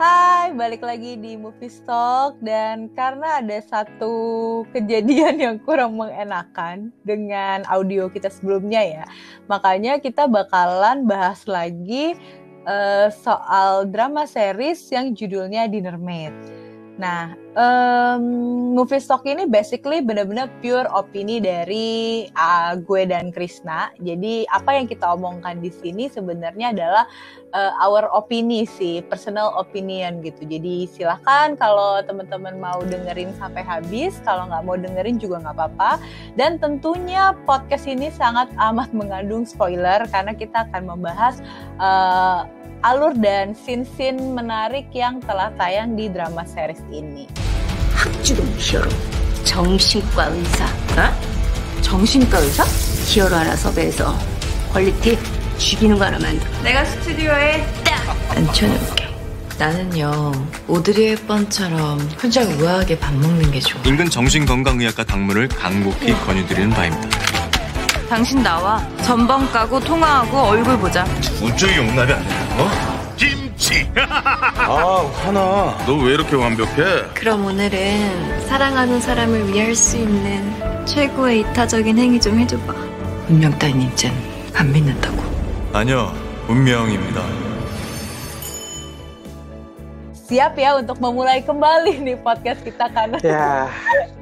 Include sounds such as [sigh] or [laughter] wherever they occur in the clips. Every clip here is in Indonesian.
Hai, balik lagi di Movie Stock dan karena ada satu kejadian yang kurang mengenakan dengan audio kita sebelumnya ya, makanya kita bakalan bahas lagi uh, soal drama series yang judulnya Dinner Mate. Nah, um, movie stock ini basically benar-benar pure opini dari uh, gue dan Krisna. Jadi apa yang kita omongkan di sini sebenarnya adalah uh, our opini sih, personal opinion gitu. Jadi silahkan kalau teman-teman mau dengerin sampai habis, kalau nggak mau dengerin juga nggak apa-apa. Dan tentunya podcast ini sangat amat mengandung spoiler karena kita akan membahas uh, alur dan scene-scene menarik yang telah tayang di drama series ini. 학주동 히어로 정신과 의사. 어? 정신과 의사? 히어로 하나 섭외해서 퀄리티 죽이는 거 하나 만들어. 내가 스튜디오에 딱! 앉혀놓을게. 나는요 오드리 헵번처럼 혼자 우아하게 밥 먹는 게 좋아. 인근 정신건강의학과 당무를 강곡히 권유드리는 바입니다 당신 나와 전번 까고 통화하고 얼굴 보자. 우주 용납이 안 돼. 어? 김치. [laughs] 아 화나. 너 왜 이렇게 완벽해? 그럼 오늘은 사랑하는 사람을 위할 수 있는 최고의 이타적인 행위 좀 해줘봐. 운명 따윈 이젠 안 믿는다고. 아니요, 운명입니다. Siap ya untuk memulai kembali nih podcast kita karena ya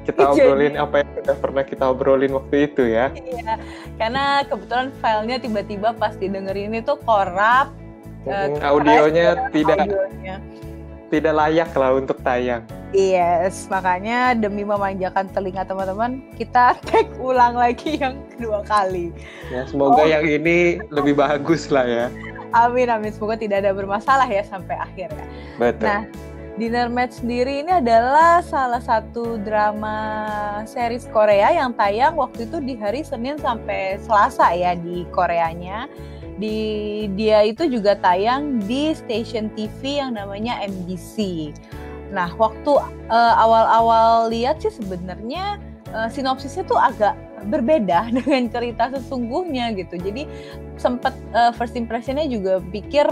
kita [laughs] obrolin apa yang sudah pernah kita obrolin waktu itu ya. Iya, karena kebetulan filenya tiba-tiba pas didengerin itu korap. Hmm, uh, audionya tidak audionya. tidak layak lah untuk tayang. Yes, makanya demi memanjakan telinga teman-teman, kita [laughs] take ulang lagi yang kedua kali. Ya, semoga oh. yang ini lebih bagus lah ya. Amin amin semoga tidak ada bermasalah ya sampai akhir ya. Betul. Nah, Dinner Match sendiri ini adalah salah satu drama series Korea yang tayang waktu itu di hari Senin sampai Selasa ya di Koreanya. Di dia itu juga tayang di stasiun TV yang namanya MBC. Nah, waktu uh, awal-awal lihat sih sebenarnya uh, sinopsisnya tuh agak berbeda [laughs] dengan cerita sesungguhnya gitu. Jadi sempat uh, first impressionnya juga pikir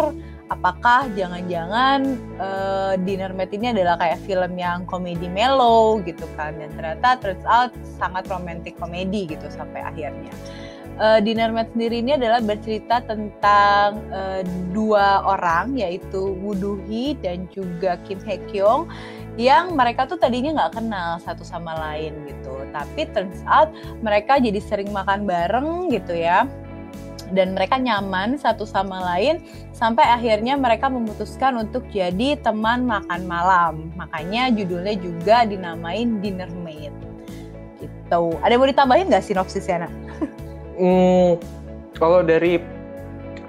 apakah jangan-jangan uh, Dinner Mate ini adalah kayak film yang komedi mellow gitu kan dan ternyata turns out sangat romantic komedi gitu sampai akhirnya. Uh, Dinner Mate sendiri ini adalah bercerita tentang uh, dua orang yaitu Hee dan juga Kim Hae Kyung yang mereka tuh tadinya nggak kenal satu sama lain gitu tapi turns out mereka jadi sering makan bareng gitu ya. Dan mereka nyaman satu sama lain sampai akhirnya mereka memutuskan untuk jadi teman makan malam. Makanya judulnya juga dinamain dinner mate gitu. Ada yang mau ditambahin nggak sinopsisnya nak? hmm, kalau dari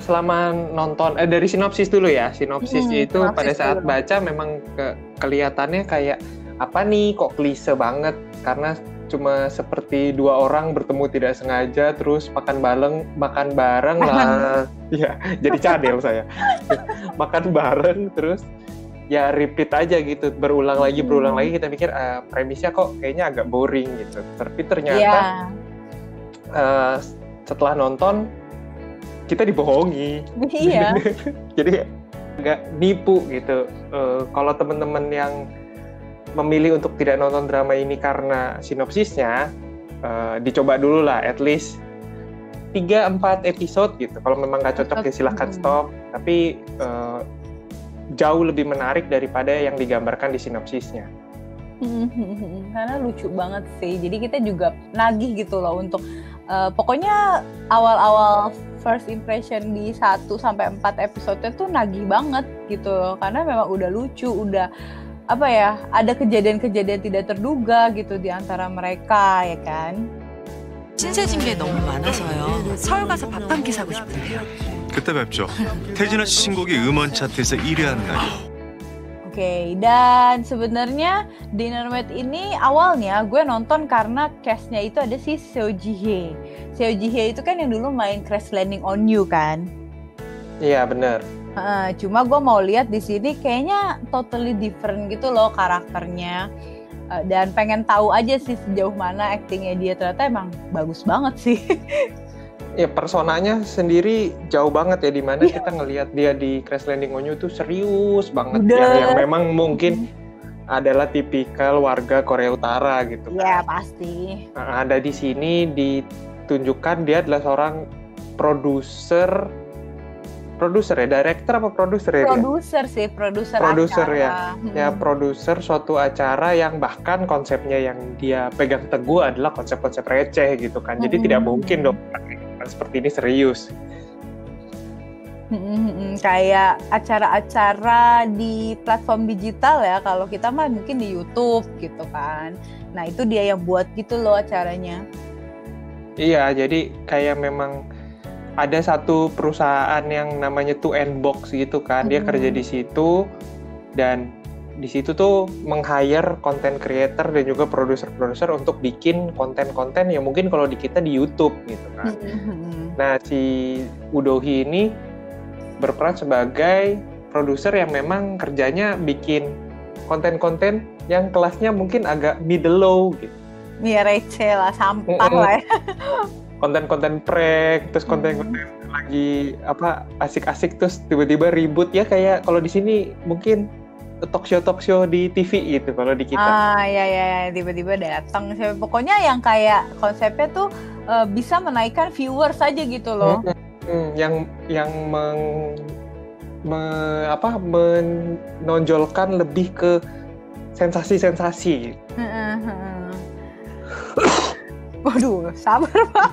selama nonton eh dari sinopsis dulu ya. Sinopsis hmm, itu pada saat dulu. baca memang ke, kelihatannya kayak apa nih kok klise banget? Karena cuma seperti dua orang bertemu tidak sengaja terus makan bareng makan bareng lah [laughs] ya jadi cadel saya [laughs] makan bareng terus ya repeat aja gitu berulang lagi berulang lagi kita pikir uh, premisnya kok kayaknya agak boring gitu tapi ternyata yeah. Iya. uh, setelah nonton kita dibohongi. Iya. [laughs] Jadi agak nipu gitu. Uh, kalau teman-teman yang memilih untuk tidak nonton drama ini karena sinopsisnya, uh, dicoba dulu lah, at least 3-4 episode gitu. Kalau memang nggak cocok ya silahkan stop. Tapi uh, jauh lebih menarik daripada yang digambarkan di sinopsisnya. [laughs] Karena lucu banget sih. Jadi kita juga nagih gitu loh untuk uh, pokoknya awal-awal first impression di 1 sampai 4 episode tuh nagih banget gitu karena memang udah lucu, udah apa ya, ada kejadian-kejadian tidak terduga gitu di antara mereka ya kan. 친해진 게 너무 많아서요. 서울 가서 밥 한 끼 사고 싶은데요. 그때 뵙죠. 태진아 씨 신곡이 음원 차트에서 1위 하는 날이요. okay, dan sebenarnya Dinner Mate ini awalnya gue nonton karena castnya itu ada si Seo Ji Hye. Seo Ji Hye itu kan yang dulu main Crash Landing on You kan? Iya benar. Uh, cuma gue mau lihat di sini kayaknya totally different gitu loh karakternya. Uh, dan pengen tahu aja sih sejauh mana aktingnya dia ternyata emang bagus banget sih. ya personanya sendiri jauh banget ya di mana yeah. kita ngelihat dia di Crash Landing on You tuh serius banget ya yang memang mungkin adalah tipikal warga Korea Utara gitu kan. Ya pasti. Nah, ada di sini ditunjukkan dia adalah seorang produser produser ya, director apa produser ya? Produser sih, produser Produser ya. Hmm. Ya, produser suatu acara yang bahkan konsepnya yang dia pegang teguh adalah konsep-konsep receh gitu kan. Jadi hmm. tidak mungkin dong seperti ini serius. Hmm, kayak acara-acara di platform digital ya. Kalau kita mah mungkin di YouTube gitu kan. Nah itu dia yang buat gitu loh acaranya. Iya, jadi kayak memang ada satu perusahaan yang namanya Two End Box gitu kan. Dia hmm. kerja di situ dan di situ tuh meng-hire content creator dan juga produser-produser untuk bikin konten-konten yang mungkin kalau di kita di YouTube gitu kan. Mm-hmm. Nah, si Udohi ini berperan sebagai produser yang memang kerjanya bikin konten-konten yang kelasnya mungkin agak middle low gitu. Iya receh lah, sampah lah ya. [laughs] Konten-konten prank, terus konten-konten mm-hmm. lagi apa asik-asik terus tiba-tiba ribut ya kayak kalau di sini mungkin talk show talk show di TV gitu kalau di kita. Ah ya ya, tiba-tiba datang. Pokoknya yang kayak konsepnya tuh uh, bisa menaikkan viewers saja gitu loh. Hmm, hmm, yang yang meng, me, apa menonjolkan lebih ke sensasi-sensasi. Waduh, sabar pak.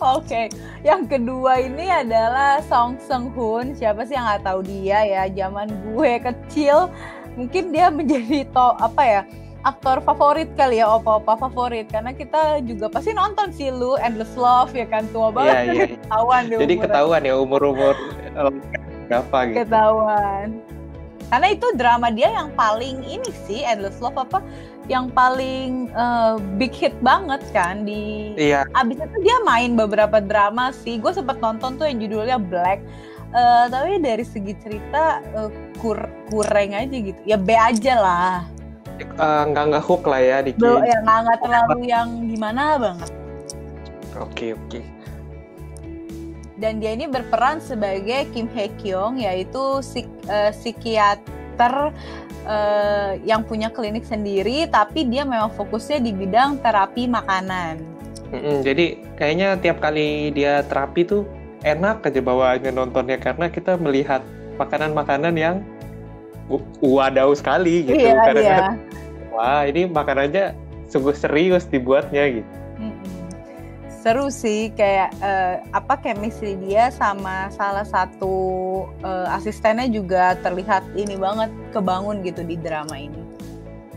Oke, okay. yang kedua ini adalah Song Seung Hoon. Siapa sih yang nggak tahu dia ya? Zaman gue kecil, mungkin dia menjadi to apa ya? aktor favorit kali ya opa-opa favorit karena kita juga pasti nonton sih lu Endless Love ya kan tua banget yeah, yeah. ketahuan deh jadi ketahuan ya umur-umur berapa gitu ketahuan karena itu drama dia yang paling ini sih Endless Love apa yang paling uh, big hit banget kan di iya. abis itu dia main beberapa drama sih. Gue sempat nonton tuh yang judulnya Black. Uh, tapi dari segi cerita uh, kur kurang aja gitu. Ya B aja lah. Uh, nggak nggak hook lah ya dikit. Ya nggak nggak terlalu yang gimana banget. Oke okay, oke. Okay. dan dia ini berperan sebagai Kim Hye Kyung yaitu psik, uh, psikiater uh, yang punya klinik sendiri, tapi dia memang fokusnya di bidang terapi makanan. Mm-hmm, jadi kayaknya tiap kali dia terapi tuh enak aja bawaannya nontonnya karena kita melihat makanan-makanan yang wadaw sekali gitu. Iya, karena iya. [laughs] wah ini makanannya sungguh serius dibuatnya gitu seru sih kayak uh, apa chemistry dia sama salah satu uh, asistennya juga terlihat ini banget kebangun gitu di drama ini.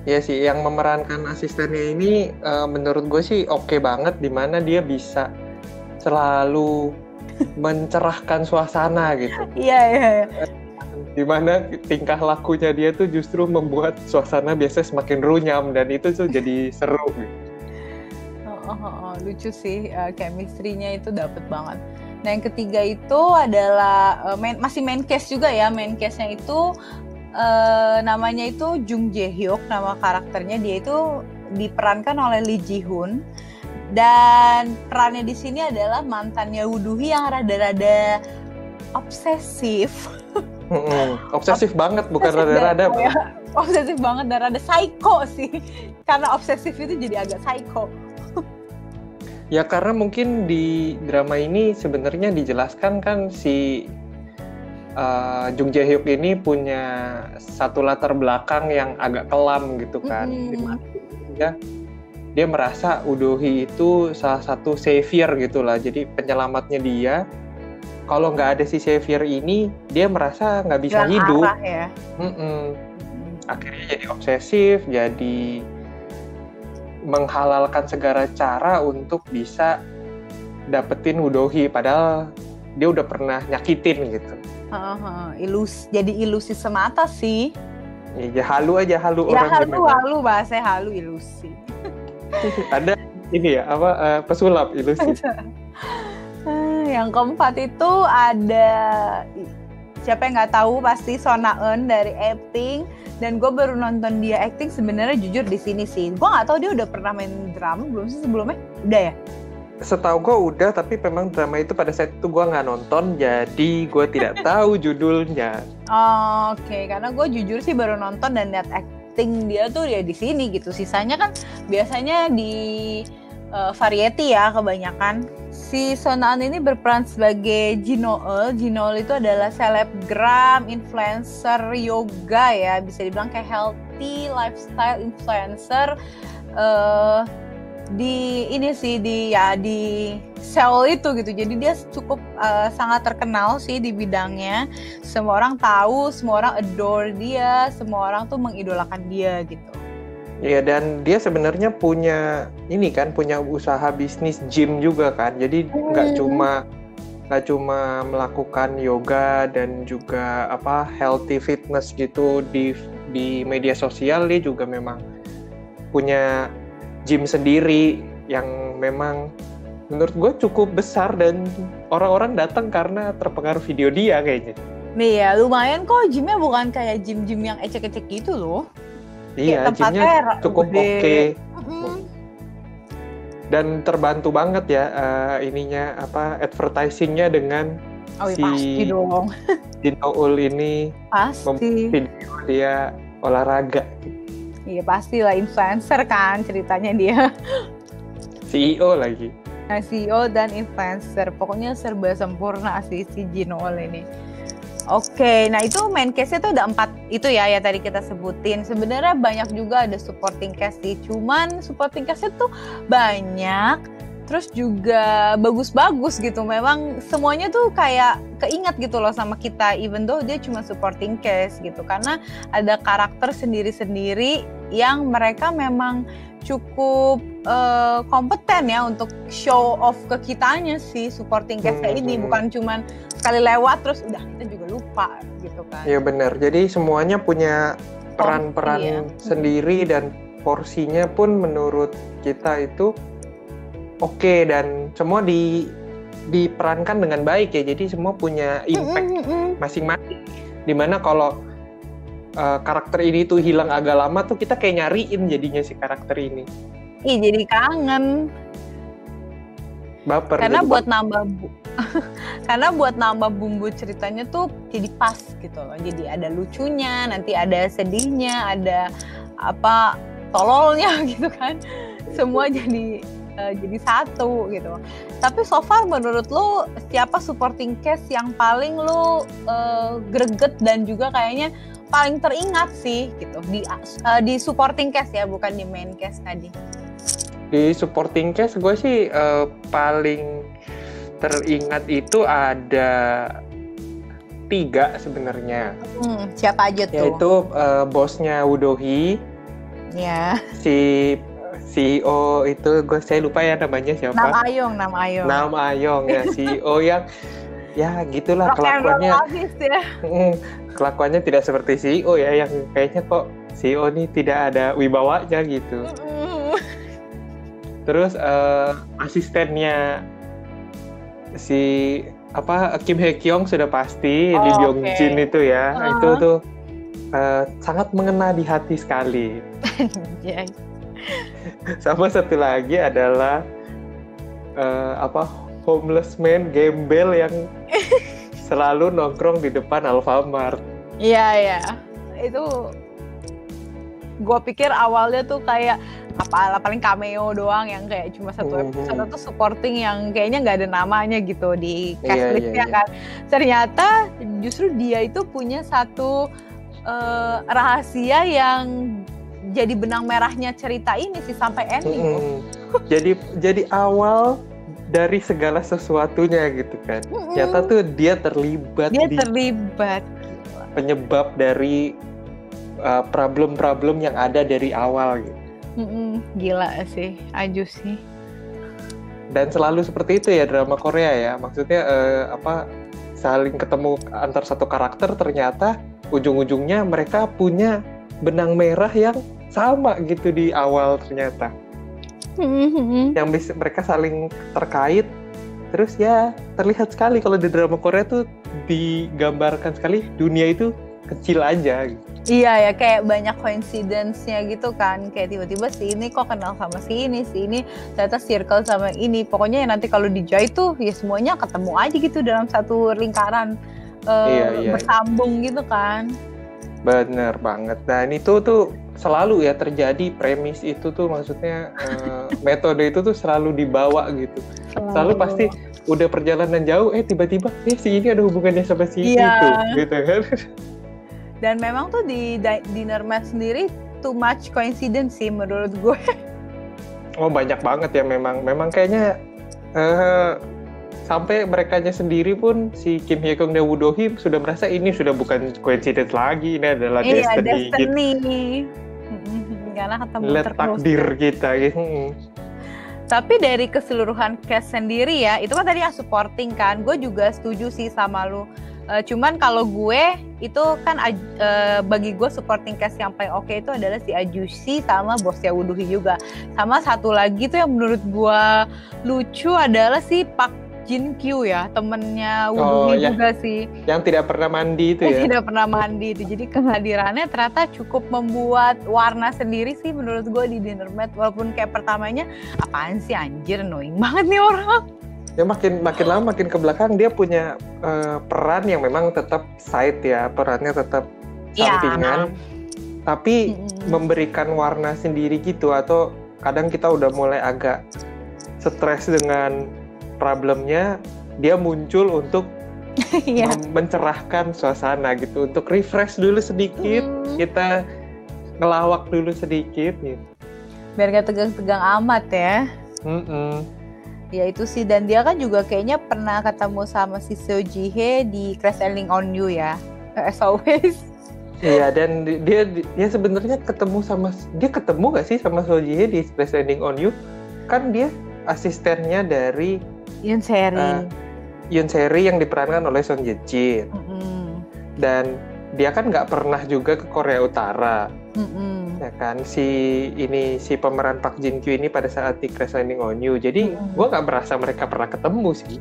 Ya sih, yang memerankan asistennya ini uh, menurut gue sih oke okay banget di mana dia bisa selalu [laughs] mencerahkan suasana gitu. Iya iya. iya. Di mana tingkah lakunya dia tuh justru membuat suasana biasa semakin runyam dan itu tuh jadi seru. Gitu oh, oh, oh, lucu sih uh, chemistry-nya itu dapet banget. Nah yang ketiga itu adalah uh, main, masih main case juga ya main case-nya itu uh, namanya itu Jung Jae Hyuk nama karakternya dia itu diperankan oleh Lee Ji Hoon dan perannya di sini adalah mantannya Wuduhi yang rada-rada obsesif. [laughs] obsesif banget bukan rada-rada. Ya, obsesif banget dan rada psycho sih. Karena obsesif itu jadi agak psycho. Ya karena mungkin di drama ini sebenarnya dijelaskan kan si uh, Jung Jae Hyuk ini punya satu latar belakang yang agak kelam gitu kan. Mm -hmm. dia, dia merasa Udohi itu salah satu savior gitulah. Jadi penyelamatnya dia. Kalau nggak ada si savior ini, dia merasa nggak bisa hidup. Arah ya. Mm -mm. Akhirnya jadi obsesif, jadi menghalalkan segala cara untuk bisa dapetin Wudohi padahal dia udah pernah nyakitin gitu. Uh, ilus jadi ilusi semata sih. Ya, ya halu aja halu ya, orang halu halu bahasa halu ilusi. [laughs] Ada ini ya apa uh, pesulap ilusi. [laughs] yang keempat itu ada siapa yang nggak tahu pasti Sona Eun dari acting. Dan gue baru nonton dia acting sebenarnya jujur di sini sih. Gue nggak tahu dia udah pernah main drama belum sih sebelumnya? Udah ya? Setahu gue udah tapi memang drama itu pada saat itu gue nggak nonton jadi gue tidak [laughs] tahu judulnya. Oh, Oke, karena gue jujur sih baru nonton dan lihat acting dia tuh ya di sini gitu. Sisanya kan biasanya di uh, variety ya kebanyakan. Si Sonaan ini berperan sebagai Jinoel. Jinoel itu adalah selebgram, influencer yoga ya, bisa dibilang kayak healthy lifestyle influencer. Uh, di ini sih di ya di Seoul itu gitu. Jadi dia cukup uh, sangat terkenal sih di bidangnya. Semua orang tahu, semua orang adore dia, semua orang tuh mengidolakan dia gitu. Iya dan dia sebenarnya punya ini kan punya usaha bisnis gym juga kan. Jadi nggak hmm. cuma nggak cuma melakukan yoga dan juga apa healthy fitness gitu di di media sosial dia juga memang punya gym sendiri yang memang menurut gue cukup besar dan orang-orang datang karena terpengaruh video dia kayaknya. Iya, lumayan kok gymnya bukan kayak gym-gym yang ecek-ecek gitu loh. Iya, gymnya cukup oke. Okay. Dan terbantu banget ya uh, ininya apa advertisingnya dengan oh, iya, si pasti dong. [laughs] Dinoul ini pasti video dia olahraga. Iya pastilah influencer kan ceritanya dia. [laughs] CEO lagi. Nah, CEO dan influencer. Pokoknya serba sempurna sih si Jinol ini. Oke, nah itu main case-nya tuh ada empat itu ya ya tadi kita sebutin. Sebenarnya banyak juga ada supporting cast sih. Cuman supporting cast tuh banyak terus juga bagus-bagus gitu. Memang semuanya tuh kayak keingat gitu loh sama kita even though dia cuma supporting cast gitu karena ada karakter sendiri-sendiri yang mereka memang cukup uh, kompeten ya untuk show off ke kitanya sih supporting cast hmm, ini hmm. bukan cuman sekali lewat terus udah kita juga lupa gitu kan. Iya benar. Jadi semuanya punya peran-peran iya. sendiri dan porsinya pun menurut kita itu oke okay, dan semua di diperankan dengan baik ya. Jadi semua punya impact masing-masing. Di mana kalau uh, karakter ini tuh hilang agak lama tuh kita kayak nyariin jadinya si karakter ini. Ih jadi kangen. Baper. Karena buat nambah bu [laughs] karena buat nambah bumbu ceritanya tuh jadi pas gitu loh. Jadi ada lucunya, nanti ada sedihnya, ada apa tololnya [laughs] gitu kan. Semua jadi uh, jadi satu gitu. Tapi so far menurut lu siapa supporting cast yang paling lu uh, greget dan juga kayaknya paling teringat sih gitu. Di uh, di supporting cast ya bukan di main cast tadi. Di supporting cast gue sih uh, paling teringat itu ada tiga sebenarnya. Hmm, siapa aja tuh? Yaitu uh, bosnya Wudohi. Ya. Si CEO itu gue saya lupa ya namanya siapa. Nam Ayong Nam Ayong. Nam Ayong ya CEO yang ya gitulah Rock kelakuannya. ya. Kelakuannya tidak seperti CEO ya yang kayaknya kok CEO ini tidak ada wibawanya gitu. Terus uh, asistennya si apa Kim Hye Kyung sudah pasti oh, Lee Byung okay. Jin itu ya uh-huh. itu tuh uh, sangat mengena di hati sekali. Sama satu lagi adalah uh, apa homeless man gembel yang [laughs] selalu nongkrong di depan Alfamart. Iya iya, itu gue pikir awalnya tuh kayak apa paling cameo doang yang kayak cuma satu mm-hmm. episode mm -hmm. atau supporting yang kayaknya nggak ada namanya gitu di cast yeah, listnya yeah, yeah. kan ternyata justru dia itu punya satu uh, rahasia yang jadi benang merahnya cerita ini sih sampai ending mm -hmm. jadi jadi awal dari segala sesuatunya gitu kan. Nyata tuh dia terlibat dia di terlibat penyebab dari uh, problem-problem uh, yang ada dari awal gitu. Mm-mm, gila sih, Aju sih. Dan selalu seperti itu ya drama Korea ya. Maksudnya uh, apa saling ketemu antar satu karakter ternyata ujung-ujungnya mereka punya benang merah yang sama gitu di awal ternyata mm-hmm. yang bisa mereka saling terkait terus ya terlihat sekali kalau di drama Korea tuh digambarkan sekali dunia itu kecil aja. Iya ya kayak banyak coincidence-nya gitu kan kayak tiba-tiba si ini kok kenal sama si ini si ini ternyata circle sama ini pokoknya ya nanti kalau dijahit tuh ya semuanya ketemu aja gitu dalam satu lingkaran uh, iya, iya, bersambung iya. gitu kan bener banget dan itu tuh selalu ya terjadi premis itu tuh maksudnya uh, [laughs] metode itu tuh selalu dibawa gitu. Selalu, selalu pasti udah perjalanan jauh eh tiba-tiba eh si ini ada hubungannya sama si iya. itu gitu kan. [laughs] Dan memang tuh di dinner match sendiri too much coincidence sih menurut gue. Oh banyak banget ya memang. Memang kayaknya uh, sampai mereka sendiri pun si Kim Hye Kong dan Woo Do Him sudah merasa ini sudah bukan coincidence lagi ini adalah iya, destiny, destiny. Gitu. karena ketemu Let terus takdir kita gitu tapi dari keseluruhan cast sendiri ya itu kan tadi yang supporting kan gue juga setuju sih sama lu Uh, cuman kalau gue itu kan uh, bagi gue supporting cast yang paling oke okay itu adalah si Ajusi sama bosnya Wuduhi juga. Sama satu lagi tuh yang menurut gue lucu adalah si Pak Jin Kyu ya, temennya Wuduhi oh, ya. juga sih. Yang tidak pernah mandi itu ya. Tidak pernah mandi itu. Jadi kehadirannya ternyata cukup membuat warna sendiri sih menurut gue di Dinner Mat. Walaupun kayak pertamanya apaan sih anjir annoying banget nih orang ya makin makin lama makin ke belakang dia punya uh, peran yang memang tetap side ya perannya tetap iya. sampingan ya. tapi hmm. memberikan warna sendiri gitu atau kadang kita udah mulai agak stres dengan problemnya dia muncul untuk [laughs] yeah. mencerahkan suasana gitu untuk refresh dulu sedikit mm. kita ngelawak dulu sedikit gitu. Biar gak tegang-tegang amat ya. Mm -mm ya itu sih. Dan dia kan juga kayaknya pernah ketemu sama si Seo Ji Hye di Crash Landing on You ya. As always. [laughs] Iya dan dia dia sebenarnya ketemu sama dia ketemu gak sih sama Seo Ji Hye di Crash Landing on You? Kan dia asistennya dari Yun Seri uh, Yun Seri yang diperankan oleh Song Ye Jin mm -hmm. dan dia kan nggak pernah juga ke Korea Utara. Mm -hmm ya kan? Si ini si pemeran Pak Jin Kyu ini pada saat di Crash Landing on You. Jadi hmm. gue nggak merasa mereka pernah ketemu sih.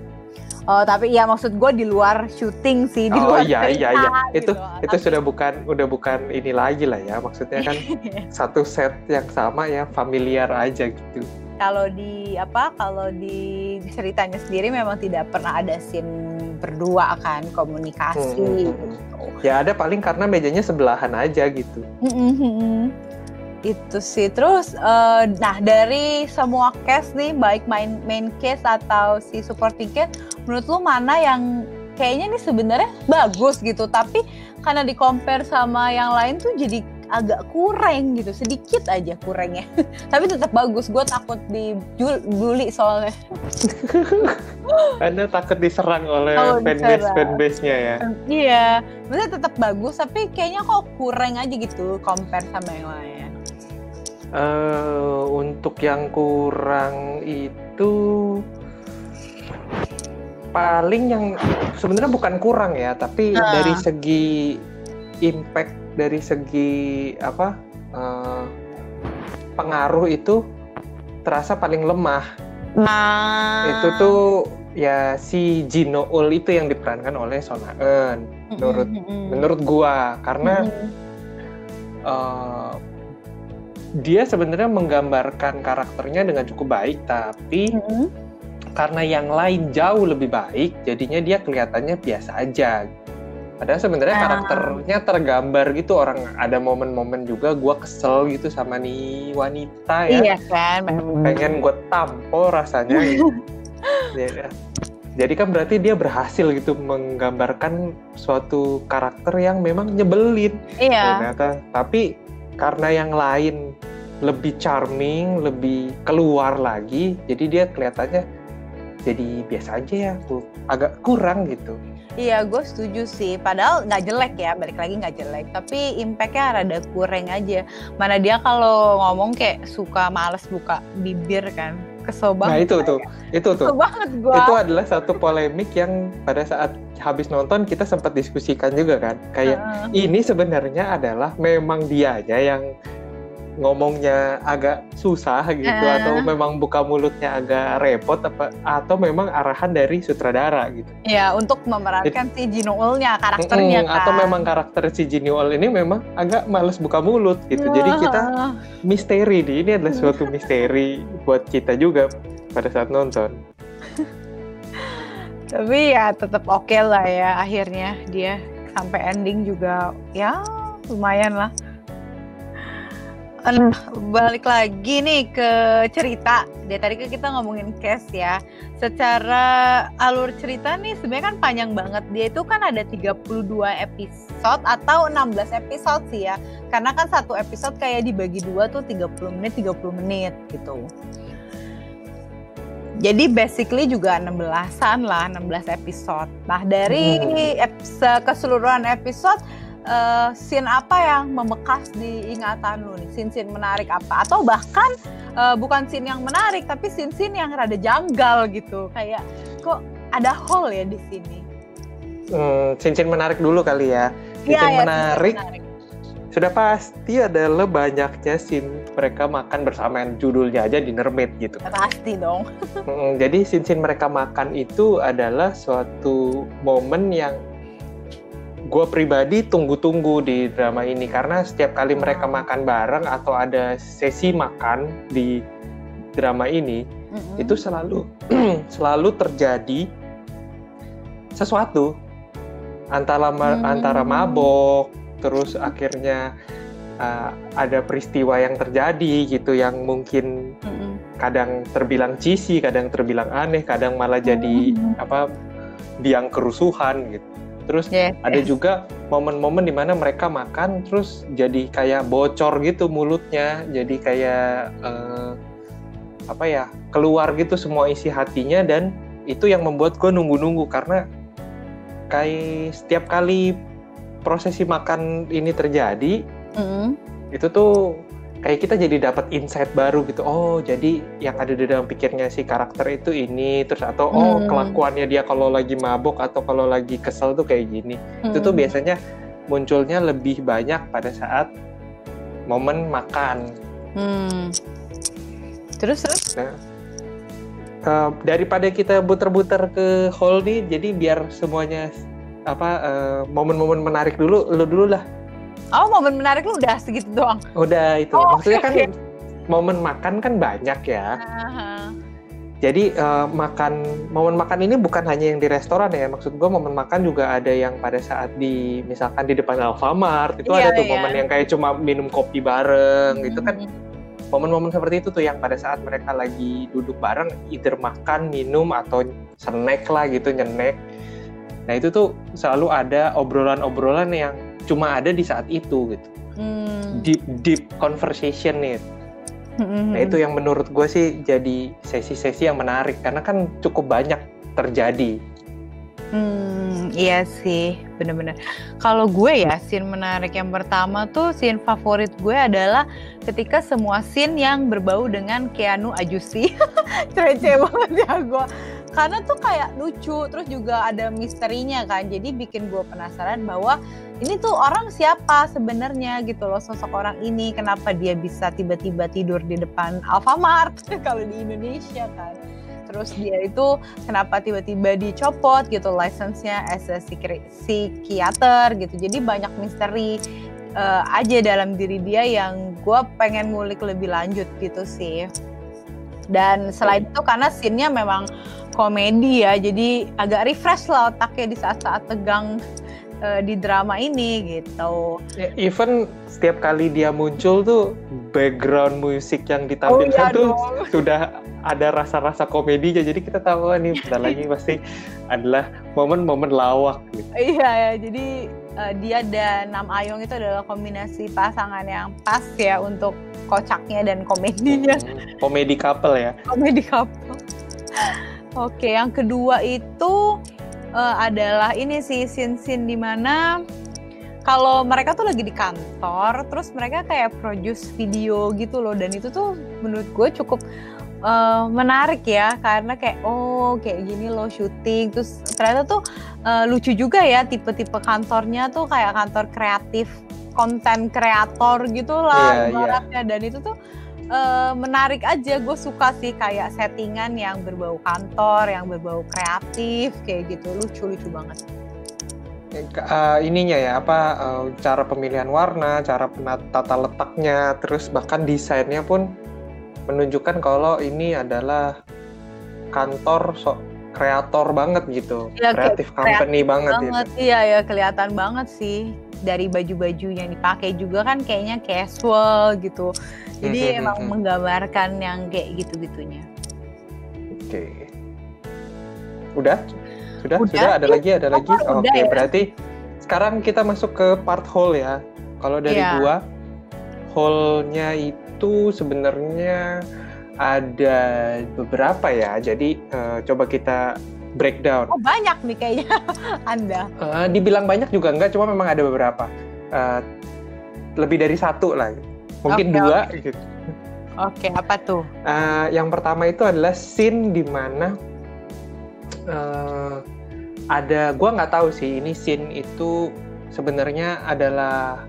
Oh tapi ya maksud gue di luar syuting sih di oh, luar iya iya iya. gitu. itu itu sudah bukan udah bukan ini lagi lah ya. Maksudnya kan [laughs] satu set yang sama ya familiar aja gitu kalau di apa kalau di ceritanya sendiri memang tidak pernah ada scene berdua kan komunikasi hmm, hmm, hmm. gitu. ya ada paling karena mejanya sebelahan aja gitu hmm, hmm, itu sih terus uh, nah dari semua case nih baik main main case atau si supporting case menurut lu mana yang kayaknya nih sebenarnya bagus gitu tapi karena di compare sama yang lain tuh jadi agak kurang gitu sedikit aja kurangnya. [laughs] Tapi tetap bagus gue takut dibully soalnya. [laughs] Anda takut diserang oleh oh, fanbase fanbase nya ya? Iya. Maksudnya tetap bagus tapi kayaknya kok kurang aja gitu compare sama yang lain. Uh, untuk yang kurang itu paling yang sebenarnya bukan kurang ya, tapi uh. dari segi impact, dari segi apa uh, pengaruh itu terasa paling lemah. Nah. Itu tuh ya si Jino Ul itu yang diperankan oleh Sona Eun menurut mm -hmm. menurut gua karena uh, dia sebenarnya menggambarkan karakternya dengan cukup baik, tapi mm-hmm. karena yang lain jauh lebih baik, jadinya dia kelihatannya biasa aja. Padahal sebenarnya ah. karakternya tergambar gitu orang ada momen-momen juga gue kesel gitu sama nih wanita ya. Iya kan. Pengen gue tampol rasanya. [laughs] gitu. ya. Jadi kan berarti dia berhasil gitu menggambarkan suatu karakter yang memang nyebelin. Iya. Ternyata. Tapi karena yang lain lebih charming, lebih keluar lagi, jadi dia kelihatannya jadi biasa aja ya, agak kurang gitu. Iya, gue setuju sih. Padahal nggak jelek ya, balik lagi nggak jelek. Tapi impactnya rada kurang aja. Mana dia kalau ngomong kayak suka males buka bibir kan. Kesel nah, banget. Nah itu tuh, itu tuh. Kesel banget gua. Itu adalah satu polemik yang pada saat habis nonton kita sempat diskusikan juga kan. Kayak uh. ini sebenarnya adalah memang dia aja yang ngomongnya agak susah gitu uh. atau memang buka mulutnya agak repot apa atau memang arahan dari sutradara gitu. Ya, untuk memerankan It, si Jinuulnya karakternya mm, kan. Atau memang karakter si Jinuul ini memang agak males buka mulut gitu. Uh. Jadi kita misteri nih, ini adalah suatu misteri buat kita juga pada saat nonton. [laughs] Tapi ya tetap oke okay lah ya akhirnya dia sampai ending juga ya lumayan lah balik lagi nih ke cerita. Dari tadi kan kita ngomongin case ya. Secara alur cerita nih sebenarnya kan panjang banget. Dia itu kan ada 32 episode atau 16 episode sih ya. Karena kan satu episode kayak dibagi dua tuh 30 menit 30 menit gitu. Jadi basically juga 16-an lah, 16 episode. Nah, dari hmm. keseluruhan episode uh, scene apa yang memekas di ingatan lu nih? Scene-scene menarik apa? Atau bahkan uh, bukan scene yang menarik, tapi scene-scene yang rada janggal gitu. Kayak kok ada hole ya di sini? Hmm, scene-scene menarik dulu kali ya. Scene ya, ya, menarik. menarik. Sudah pasti adalah banyaknya scene mereka makan bersamaan judulnya aja dinner mate gitu. Pasti dong. hmm, jadi scene-scene mereka makan itu adalah suatu momen yang gue pribadi tunggu-tunggu di drama ini karena setiap kali mereka makan bareng atau ada sesi makan di drama ini mm-hmm. itu selalu [clears throat] selalu terjadi sesuatu antara mm-hmm. antara mabok terus akhirnya uh, ada peristiwa yang terjadi gitu yang mungkin mm-hmm. kadang terbilang cici kadang terbilang aneh kadang malah jadi mm-hmm. apa biang kerusuhan gitu Terus yes, ada yes. juga momen-momen di mana mereka makan terus jadi kayak bocor gitu mulutnya, jadi kayak uh, apa ya keluar gitu semua isi hatinya dan itu yang membuat gue nunggu-nunggu karena kayak setiap kali prosesi makan ini terjadi mm -hmm. itu tuh kayak kita jadi dapat insight baru gitu oh jadi yang ada di dalam pikirnya si karakter itu ini terus atau oh hmm. kelakuannya dia kalau lagi mabok atau kalau lagi kesel tuh kayak gini hmm. itu tuh hmm. biasanya munculnya lebih banyak pada saat momen makan hmm. terus terus nah, uh, daripada kita buter-buter ke hall nih jadi biar semuanya apa uh, momen-momen menarik dulu lu dulu lah Oh momen menarik lu udah segitu doang? Udah itu. Oh, Maksudnya okay. kan momen makan kan banyak ya. Uh-huh. Jadi uh, makan momen makan ini bukan hanya yang di restoran ya. Maksud gue momen makan juga ada yang pada saat di misalkan di depan Alfamart itu yeah, ada tuh yeah. momen yang kayak cuma minum kopi bareng mm-hmm. gitu kan. Hmm. Momen-momen seperti itu tuh yang pada saat mereka lagi duduk bareng, either makan, minum atau snack lah gitu nyenek. Nah itu tuh selalu ada obrolan-obrolan yang cuma ada di saat itu gitu hmm. deep deep conversation nih hmm. nah itu yang menurut gue sih jadi sesi-sesi yang menarik karena kan cukup banyak terjadi Hmm, iya sih, bener-bener. Kalau gue ya, scene menarik yang pertama tuh scene favorit gue adalah ketika semua scene yang berbau dengan Keanu Ajusi. [laughs] Receh banget ya gue karena tuh kayak lucu terus juga ada misterinya kan. Jadi bikin gue penasaran bahwa ini tuh orang siapa sebenarnya gitu loh sosok orang ini. Kenapa dia bisa tiba-tiba tidur di depan Alfamart [laughs] kalau di Indonesia kan? Terus dia itu kenapa tiba-tiba dicopot gitu license-nya as a psikiater gitu. Jadi banyak misteri uh, aja dalam diri dia yang gue pengen ngulik lebih lanjut gitu sih. Dan selain itu karena scene-nya memang komedi ya jadi agak refresh lah otaknya di saat-saat tegang uh, di drama ini gitu. Ya, even setiap kali dia muncul tuh background musik yang ditampilkan oh, iya tuh dong. [laughs] sudah ada rasa-rasa komedinya jadi kita tahu nih bentar lagi [laughs] pasti adalah momen-momen lawak gitu. Iya ya jadi uh, dia dan Nam Ayong itu adalah kombinasi pasangan yang pas ya untuk kocaknya dan komedinya. Hmm, komedi couple ya. Komedi couple. [laughs] Oke, yang kedua itu uh, adalah ini sih scene-scene di mana kalau mereka tuh lagi di kantor, terus mereka kayak produce video gitu loh, dan itu tuh menurut gue cukup uh, menarik ya karena kayak oh kayak gini loh syuting terus ternyata tuh uh, lucu juga ya tipe-tipe kantornya tuh kayak kantor kreatif konten kreator gitu lah yeah, yeah. dan itu tuh uh, menarik aja. Gue suka sih kayak settingan yang berbau kantor yang berbau kreatif kayak gitu. Lucu lucu banget uh, ininya ya apa uh, cara pemilihan warna cara tata letaknya terus bahkan desainnya pun menunjukkan kalau ini adalah kantor sok kreator banget gitu, ya, kreatif company banget, banget. gitu. Iya ya kelihatan banget sih dari baju-baju yang dipakai juga kan kayaknya casual gitu. Jadi -hmm. emang hmm. menggambarkan yang kayak gitu-gitunya. Oke. Okay. Udah? Sudah? Udah? Sudah? Ada lagi? Ada lagi? Oke, okay, ya? berarti sekarang kita masuk ke part hall ya. Kalau dari yeah. gua, hallnya itu sebenarnya ada beberapa ya. Jadi uh, coba kita breakdown. Oh banyak nih kayaknya [laughs] Anda. Uh, dibilang banyak juga enggak, cuma memang ada beberapa. Uh, lebih dari satu lah. Mungkin okay, dua okay. gitu. Oke, okay, apa tuh? Uh, yang pertama itu adalah scene di mana uh, ada, gue nggak tahu sih ini scene itu sebenarnya adalah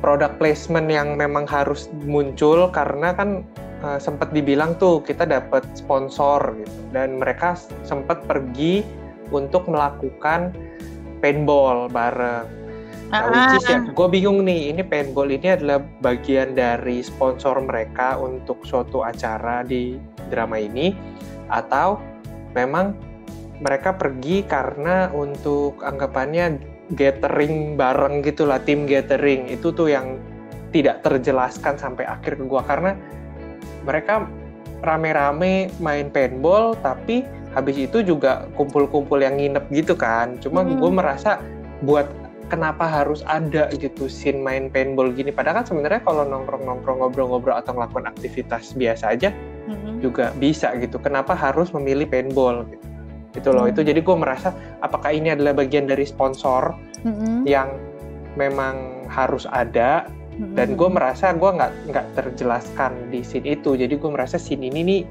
product placement yang memang harus muncul karena kan uh, sempat dibilang tuh kita dapat sponsor gitu dan mereka sempat pergi untuk melakukan paintball bareng. Nah, which is ya, gue bingung nih, ini paintball ini adalah bagian dari sponsor mereka untuk suatu acara di drama ini, atau memang mereka pergi karena untuk anggapannya gathering bareng gitulah, tim gathering. Itu tuh yang tidak terjelaskan sampai akhir ke gue karena mereka rame-rame main paintball tapi habis itu juga kumpul-kumpul yang nginep gitu kan. Cuma hmm. gue merasa buat kenapa harus ada gitu scene main paintball gini padahal kan sebenarnya kalau nongkrong-nongkrong ngobrol-ngobrol atau melakukan aktivitas biasa aja hmm. juga bisa gitu kenapa harus memilih paintball gitu itu loh hmm. itu jadi gue merasa apakah ini adalah bagian dari sponsor hmm. yang memang harus ada dan gue merasa gue nggak nggak terjelaskan di scene itu jadi gue merasa scene ini nih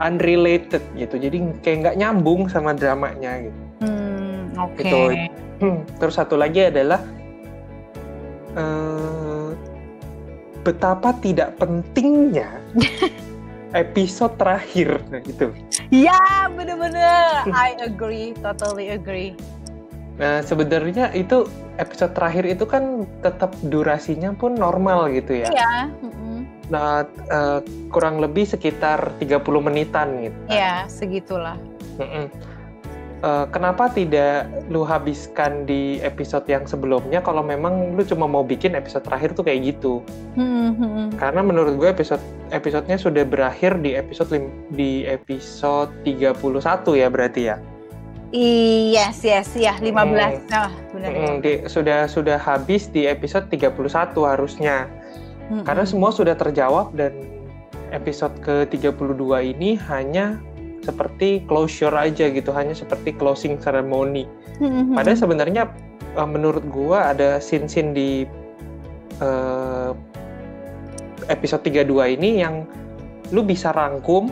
unrelated gitu jadi kayak nggak nyambung sama dramanya gitu hmm, oke okay. Gitu. Hmm, terus satu lagi adalah uh, betapa tidak pentingnya [laughs] episode terakhir nah, gitu ya bener-bener I agree totally agree Nah, sebenarnya itu episode terakhir itu kan tetap durasinya pun normal gitu ya. Iya. Nah, uh, kurang lebih sekitar 30 menitan gitu. Iya, segitulah. Mm Uh, kenapa tidak lu habiskan di episode yang sebelumnya kalau memang lu cuma mau bikin episode terakhir tuh kayak gitu? Hmm, Karena menurut gue episode episodenya sudah berakhir di episode di episode 31 ya berarti ya. Yes, yes, ya 15. Hmm. Oh, benar. Hmm, di, sudah sudah habis di episode 31 harusnya. Hmm. Karena semua sudah terjawab dan episode ke-32 ini hanya seperti closure aja gitu, hanya seperti closing ceremony. Hmm. Padahal sebenarnya eh, menurut gua ada scene-scene di uh, episode 32 ini yang lu bisa rangkum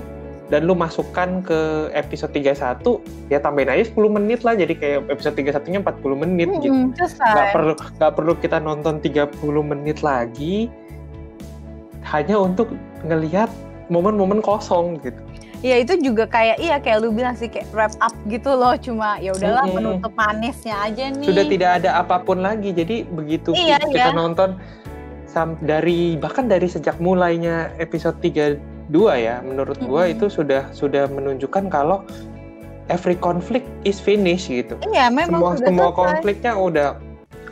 dan lu masukkan ke episode 31 ya tambahin aja 10 menit lah jadi kayak episode 31 nya 40 menit hmm, gitu nggak perlu nggak perlu kita nonton 30 menit lagi hanya untuk ngelihat momen-momen kosong gitu Iya itu juga kayak iya kayak lu bilang sih kayak wrap up gitu loh cuma ya udahlah hmm. menutup manisnya aja nih. Sudah tidak ada apa pun lagi jadi begitu iya, kita iya. nonton dari bahkan dari sejak mulainya episode 3 dua ya menurut mm -hmm. gua itu sudah sudah menunjukkan kalau every conflict is finished gitu. Iya, memang semua semua selesai. konfliknya udah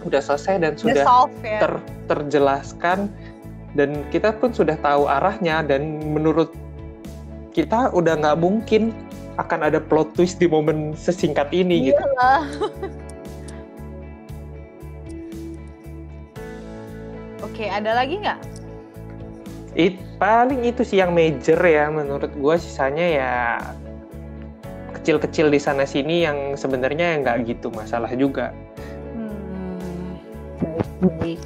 udah selesai dan sudah solve, ya. ter, terjelaskan dan kita pun sudah tahu arahnya dan menurut kita udah nggak mungkin akan ada plot twist di momen sesingkat ini gitu. Iyalah. gitu. [laughs] Oke, ada lagi nggak? It, paling itu sih yang major ya menurut gue sisanya ya kecil-kecil di sana sini yang sebenarnya nggak gitu masalah juga. Hmm, baik baik.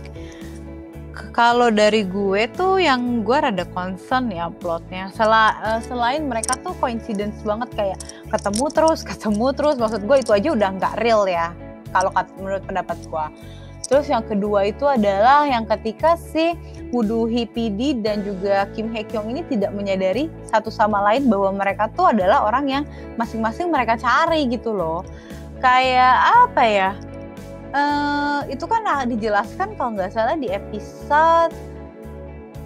Kalau dari gue tuh yang gue rada concern ya plotnya. Sel uh, selain mereka tuh coincidence banget kayak ketemu terus, ketemu terus. Maksud gue itu aja udah nggak real ya. Kalau menurut pendapat gue. Terus yang kedua itu adalah yang ketika si Woo PD dan juga Kim Hye Kyung ini tidak menyadari satu sama lain bahwa mereka tuh adalah orang yang masing-masing mereka cari gitu loh. Kayak apa ya? Uh, itu kan dijelaskan kalau nggak salah di episode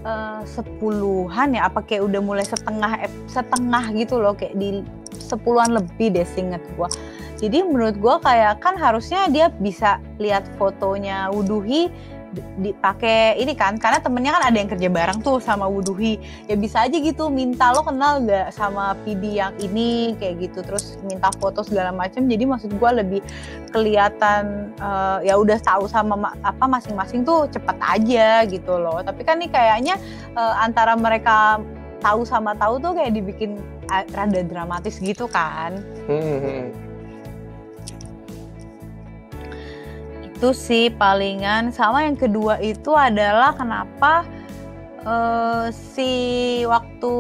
uh, sepuluhan ya apa kayak udah mulai setengah setengah gitu loh kayak di sepuluhan lebih deh singkat gua. Jadi menurut gua kayak kan harusnya dia bisa lihat fotonya Wuduhi dipakai ini kan karena temennya kan ada yang kerja bareng tuh sama Wuduhi. Ya bisa aja gitu minta lo kenal gak sama PD yang ini kayak gitu. Terus minta foto segala macam. Jadi maksud gue lebih kelihatan uh, ya udah tahu sama ma apa masing-masing tuh cepet aja gitu loh. Tapi kan nih kayaknya uh, antara mereka tahu sama tahu tuh kayak dibikin uh, rada dramatis gitu kan. Hmm. Itu sih palingan. Sama yang kedua itu adalah kenapa uh, si waktu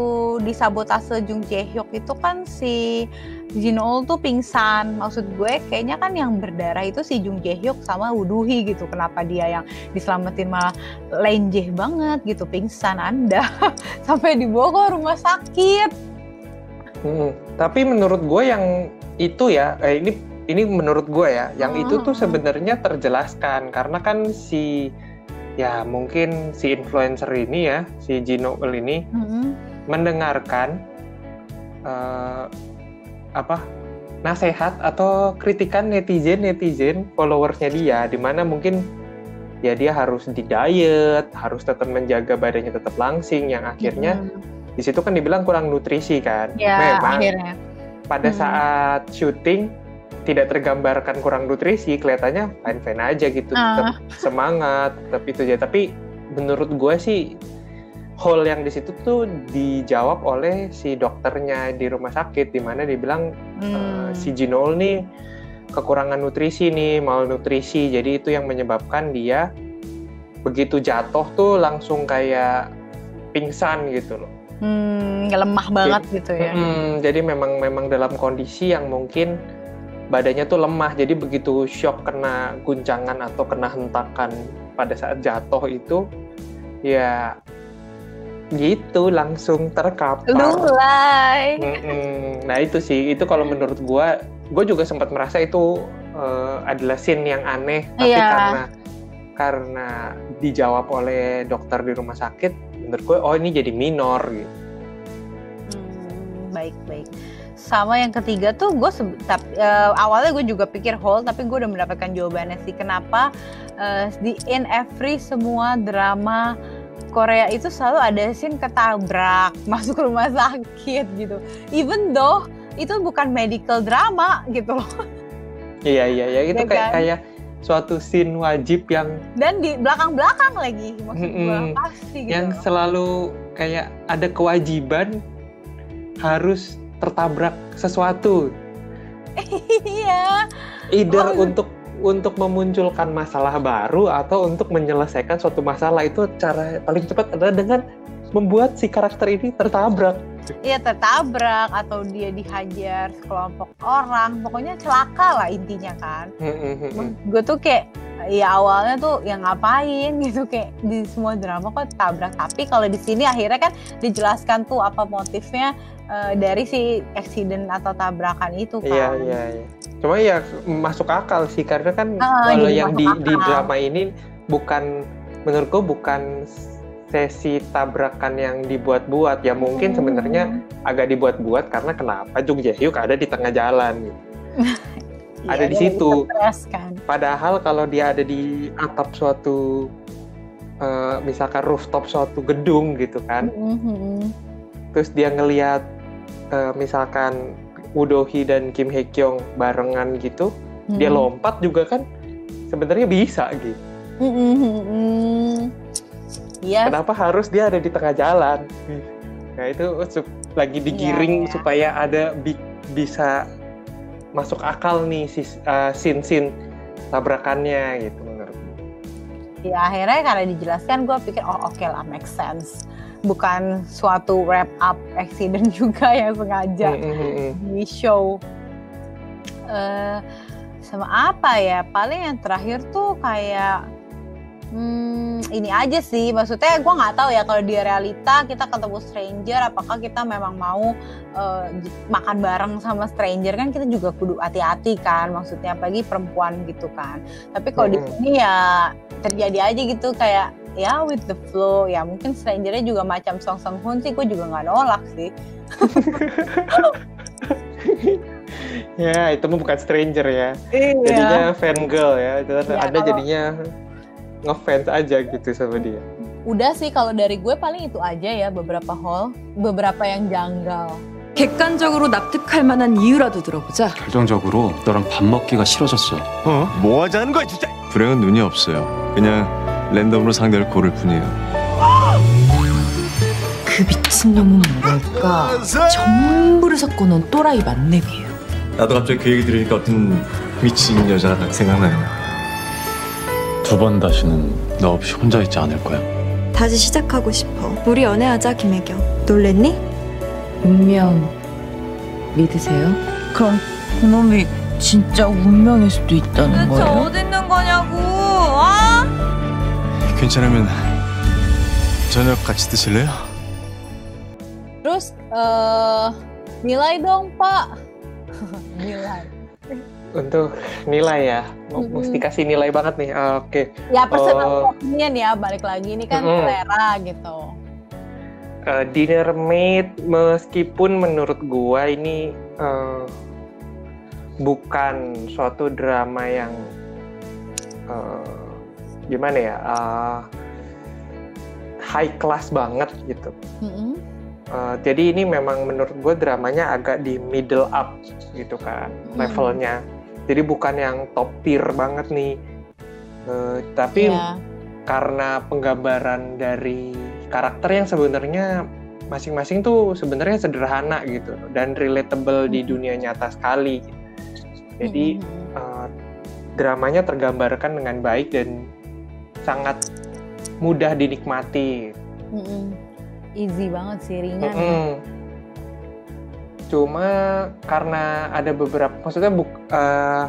di sabotase Jung Jae Hyuk itu kan si Jinol tuh pingsan. Maksud gue kayaknya kan yang berdarah itu si Jung Jae Hyuk sama Wuduhi gitu. Kenapa dia yang diselamatin malah lenjeh banget gitu pingsan anda. [laughs] Sampai dibawa ke rumah sakit. Hmm, tapi menurut gue yang itu ya eh, ini ini menurut gue ya, yang hmm. itu tuh hmm. sebenarnya terjelaskan karena kan si ya mungkin si influencer ini ya, si Gino ini hmm. mendengarkan uh, apa nasehat atau kritikan netizen netizen followersnya dia, di mana mungkin ya dia harus di diet, harus tetap menjaga badannya tetap langsing, yang akhirnya hmm. di situ kan dibilang kurang nutrisi kan. Ya, Memang akhirnya. pada hmm. saat syuting tidak tergambarkan kurang nutrisi kelihatannya fine fine aja gitu uh. tetap semangat tetap itu aja tapi menurut gue sih hole yang di situ tuh dijawab oleh si dokternya di rumah sakit di mana dibilang hmm. uh, si Jinol nih kekurangan nutrisi nih malnutrisi jadi itu yang menyebabkan dia begitu jatuh tuh langsung kayak pingsan gitu loh hmm, lemah banget jadi, gitu ya hmm, jadi memang memang dalam kondisi yang mungkin badannya tuh lemah jadi begitu shock kena guncangan atau kena hentakan pada saat jatuh itu ya gitu langsung terkapar. Lulai. Nah itu sih itu kalau menurut gue, gue juga sempat merasa itu uh, adalah scene yang aneh, tapi yeah. karena karena dijawab oleh dokter di rumah sakit, menurut gue oh ini jadi minor gitu. Hmm, baik baik sama yang ketiga tuh gue uh, awalnya gue juga pikir hold tapi gue udah mendapatkan jawabannya sih. Kenapa uh, di in every semua drama Korea itu selalu ada scene ketabrak [laughs] masuk rumah sakit gitu. Even though itu bukan medical drama gitu loh. Iya iya iya. Itu ya kayak kan? kayak suatu scene wajib yang dan di belakang-belakang lagi maksud gue pasti gitu yang selalu kayak ada kewajiban harus tertabrak sesuatu. Iya. Either oh. untuk untuk memunculkan masalah baru atau untuk menyelesaikan suatu masalah itu cara paling cepat adalah dengan membuat si karakter ini tertabrak. Iya tertabrak atau dia dihajar sekelompok orang, pokoknya celaka lah intinya kan. Gue tuh kayak ya awalnya tuh yang ngapain gitu kayak di semua drama kok tabrak tapi kalau di sini akhirnya kan dijelaskan tuh apa motifnya uh, dari si accident atau tabrakan itu iya, kan. Iya, iya, iya. Cuma ya masuk akal sih karena kan uh, kalau yang di, di drama ini bukan menurutku bukan sesi tabrakan yang dibuat-buat ya mungkin hmm. sebenarnya agak dibuat-buat karena kenapa Jung Jae Hyuk ada di tengah jalan gitu. [laughs] ada di situ. kan. Padahal kalau dia ada di atap suatu uh, misalkan rooftop suatu gedung gitu kan. Mm -hmm. Terus dia ngelihat uh, misalkan Udohi dan Kim Hye Kyung barengan gitu, hmm. dia lompat juga kan sebenarnya bisa gitu. Hmm. Yes. Kenapa harus dia ada di tengah jalan? Nah itu lagi digiring yeah, yeah. supaya ada bi bisa masuk akal nih si uh, scene-scene tabrakannya gitu menurut. ya akhirnya karena dijelaskan gue pikir oh oke okay lah make sense bukan suatu wrap up accident [laughs] juga yang sengaja Mm, mm, mm. di show eh sama apa ya paling yang terakhir tuh kayak hmm, ini aja sih. Maksudnya gue nggak tahu ya kalau di realita kita ketemu stranger apakah kita memang mau j- makan bareng sama stranger? Kan kita juga kudu hati-hati kan maksudnya apalagi perempuan gitu kan. Tapi kalau di sini ya terjadi aja gitu kayak ya with the flow. Ya mungkin strangernya juga macam Song Sung Hoon sih gue juga nggak nolak sih. [laughs] Ya, itu bukan stranger ya. iya. Jadinya fan girl ya. Dan Iya, Anda kalau- jadinya ngefans aja gitu sama dia. Udah sih kalau dari gue paling itu aja ya beberapa hall, beberapa yang janggal. 객관적으로 납득할 만한 이유라도 들어보자. 결정적으로 너랑 밥 먹기가 싫어졌어. 어? 뭐 하자는 거야 진짜? 불행은 눈이 없어요. 그냥 랜덤으로 상대를 고를 뿐이에요. 그 미친놈은 뭘까? 전부를 섞어놓은 또라이 만렙이에요. 나도 갑자기 그 얘기 들으니까 어떤 미친 여자가 생각나요. 두 번 다시는 너 없이 혼자 있지 않을 거야. 다시 시작하고 싶어. 우리 연애하자, 김혜경. 놀랬니? 운명 믿으세요? 그럼 그놈이 진짜 운명일 수도 있다는 거예요? 어디 있는 거냐고? 아? 괜찮으면 저녁 같이 드실래요? Terus eh nilai dong Pak. nilai. Untuk nilai ya, Mau- Mm-mm. mesti kasih nilai banget nih. Ah, Oke, Ya personal Oh. opinion ya balik lagi ini kan Mm-mm. selera gitu. Eh, Dinner Mate meskipun menurut gua ini eh, bukan suatu drama yang eh, gimana ya eh, high class banget gitu. Mm-mm. Eh, jadi ini memang menurut gue dramanya agak di middle up gitu kan Hmm. levelnya. Jadi bukan yang top tier banget nih. Eh, tapi Iya. karena penggambaran dari karakter yang sebenarnya masing-masing tuh sebenarnya sederhana gitu dan relatable di Hmm. dunia nyata sekali. Jadi Mm-mm. eh, dramanya tergambarkan dengan baik dan sangat mudah dinikmati. Mm-mm. easy banget sih ringan. ya. Cuma karena ada beberapa, maksudnya buk, eh,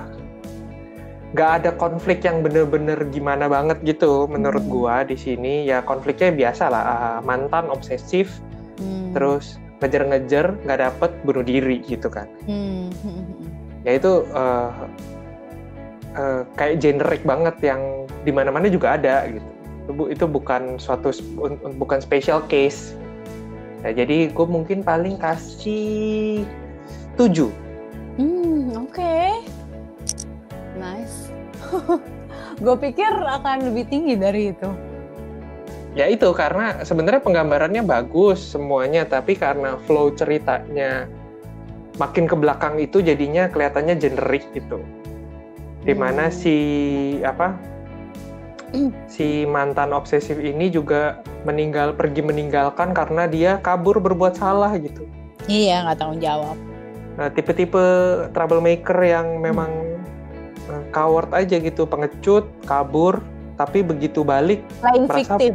nggak ada konflik yang bener-bener gimana banget gitu menurut Hmm. gua di sini ya konfliknya biasa lah eh, mantan obsesif Hmm. terus ngejar-ngejar nggak dapet bunuh diri gitu kan Hmm. Mm-mm. ya itu eh, eh, kayak generik banget yang di mana-mana juga ada gitu itu, bu- itu bukan suatu bukan special case ya jadi gue mungkin paling kasih 7 Hmm, oke. Nice. [laughs] Gue pikir akan lebih tinggi dari itu. ya itu karena sebenarnya penggambarannya bagus semuanya tapi karena flow ceritanya makin ke belakang itu jadinya kelihatannya generik gitu di mana Hmm. si apa si mantan obsesif ini juga meninggal pergi meninggalkan karena dia kabur berbuat salah gitu Iya, nggak tanggung jawab. nah tipe-tipe troublemaker yang memang eh, coward aja gitu pengecut kabur tapi begitu balik Playing Merasa- victim.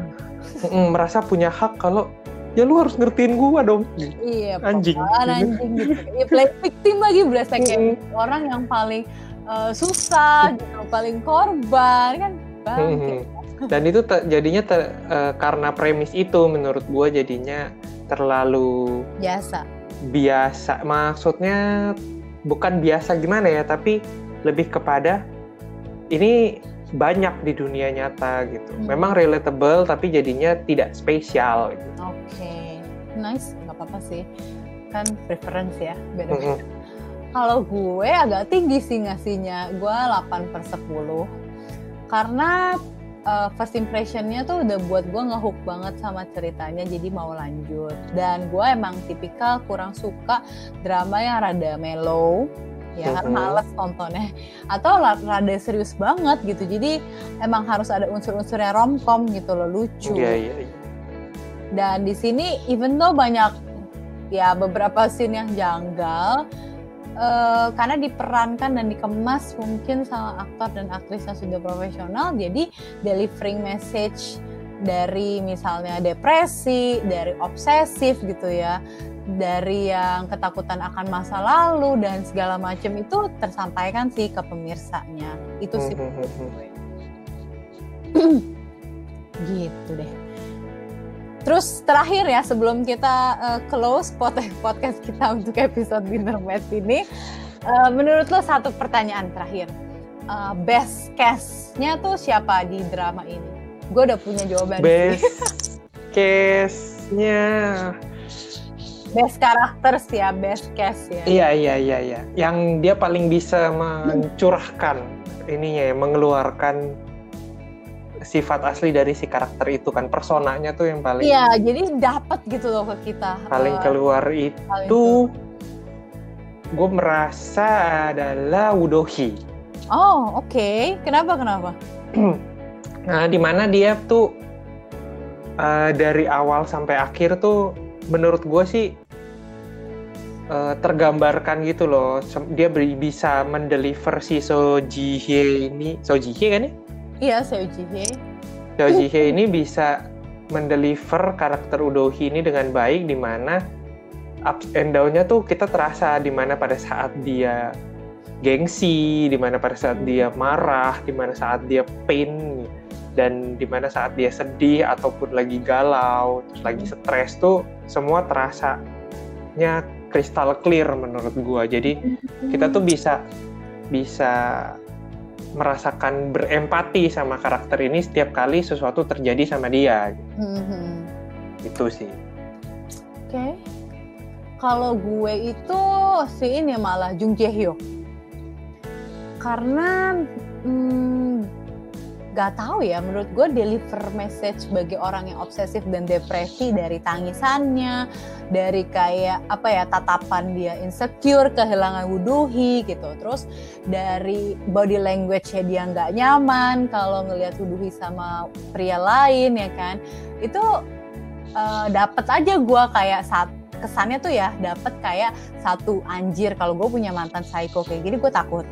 mm, merasa punya hak kalau ya lu harus ngertiin gua dong Iya, Anjing. anjing gitu. Playing victim lagi berasa kayak Mm-mm. orang yang paling eh, susah, gitu, paling korban kan. Bang, Mhm. Dan itu te- jadinya te- eh, karena premis itu menurut gua jadinya terlalu biasa. biasa maksudnya bukan biasa gimana ya tapi lebih kepada ini banyak di dunia nyata gitu Hmm. memang relatable tapi jadinya tidak spesial gitu. Oke, nice, nggak apa-apa sih. Kan preference ya, beda. Mm-mm. Kalau gue agak tinggi sih ngasihnya, gue 8 per 10. Karena uh, first impressionnya tuh udah buat gue ngehook banget sama ceritanya, jadi mau lanjut. Dan gue emang tipikal kurang suka drama yang rada mellow, ya kan Mhm. males nontonnya. Atau rada serius banget gitu, jadi emang harus ada unsur-unsurnya romcom gitu loh, lucu Iya iya. iya. dan di sini even though banyak ya beberapa scene yang janggal uh, karena diperankan dan dikemas mungkin sama aktor dan aktris yang sudah profesional jadi delivering message dari misalnya depresi, dari obsesif gitu ya, dari yang ketakutan akan masa lalu dan segala macam itu tersampaikan sih ke pemirsanya. Itu sih [clears throat] gitu deh. Terus terakhir ya sebelum kita uh, close [laughs] podcast kita untuk episode Dinner Match ini, uh, menurut lo satu pertanyaan terakhir, uh, best cast-nya tuh siapa di drama ini? Gue udah punya jawaban. Best cast-nya best karakter sih ya, best cast ya. Iya iya iya iya. Yang dia paling bisa mencurahkan ininya ya, mengeluarkan sifat asli dari si karakter itu kan personanya tuh yang paling iya jadi dapat gitu loh ke kita paling uh, keluar itu, itu. gue merasa adalah Wudohi. Oh oke. Okay. kenapa kenapa? [clears throat] Nah di mana dia tuh uh, dari awal sampai akhir tuh menurut gue sih uh, tergambarkan gitu loh. Dia bisa mendeliver si So Ji Hye ini. So Ji Hye kan ya Iya, Seo Ji-hye. Seo Ji-hye ini bisa mendeliver karakter Udohi ini dengan baik di mana ups and down-nya tuh kita terasa di mana pada saat dia gengsi, di mana pada saat dia marah, di mana saat dia pain dan di mana saat dia sedih ataupun lagi galau, terus lagi stres tuh semua terasanya kristal clear menurut gua. Jadi kita tuh bisa bisa merasakan berempati sama karakter ini setiap kali sesuatu terjadi sama dia. Mm-hmm. Itu sih. Oke. Okay. Kalau gue itu sih ini malah Jung Jae Hyuk. Karena hmm, gak tahu ya menurut gue deliver message bagi orang yang obsesif dan depresi dari tangisannya dari kayak apa ya tatapan dia insecure kehilangan wuduhi gitu. Terus dari body language nya dia nggak nyaman kalau ngelihat wuduhi sama pria lain ya kan itu uh, dapet aja gue kayak saat kesannya tuh ya dapet kayak satu anjir kalau gue punya mantan psycho kayak gini gue takut.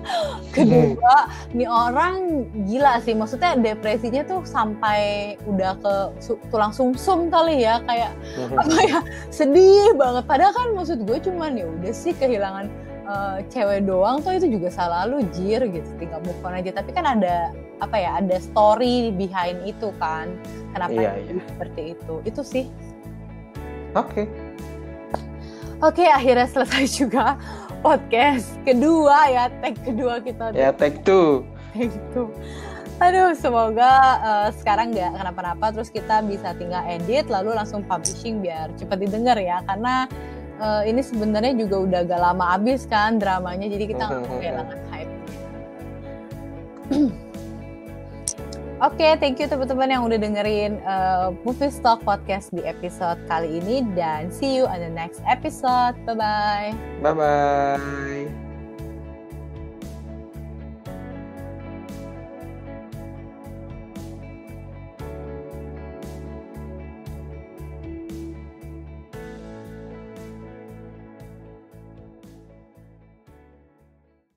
[laughs] Kedua nih orang gila sih. Maksudnya depresinya tuh sampai udah ke su tulang sumsum -sum kali ya kayak apa ya sedih banget. Padahal kan maksud gue cuman ya udah sih kehilangan uh, cewek doang tuh itu juga salah lu jir gitu. Tinggal move on aja. Tapi kan ada apa ya ada story behind itu kan. Kenapa iya, iya. seperti itu? Itu sih. Oke. okay. Oke, akhirnya selesai juga podcast kedua ya, tag kedua kita. Ya, tag two. Tag two. Aduh, semoga uh, sekarang nggak kenapa-napa, terus kita bisa tinggal edit, lalu langsung publishing biar cepat didengar ya, karena uh, ini sebenarnya juga udah agak lama habis kan dramanya, jadi kita nggak [laughs] kehilangan hype. [clears throat] Oke, okay, thank you teman-teman yang udah dengerin uh, Movie Stock Podcast di episode kali ini dan see you on the next episode. Bye bye. Bye bye.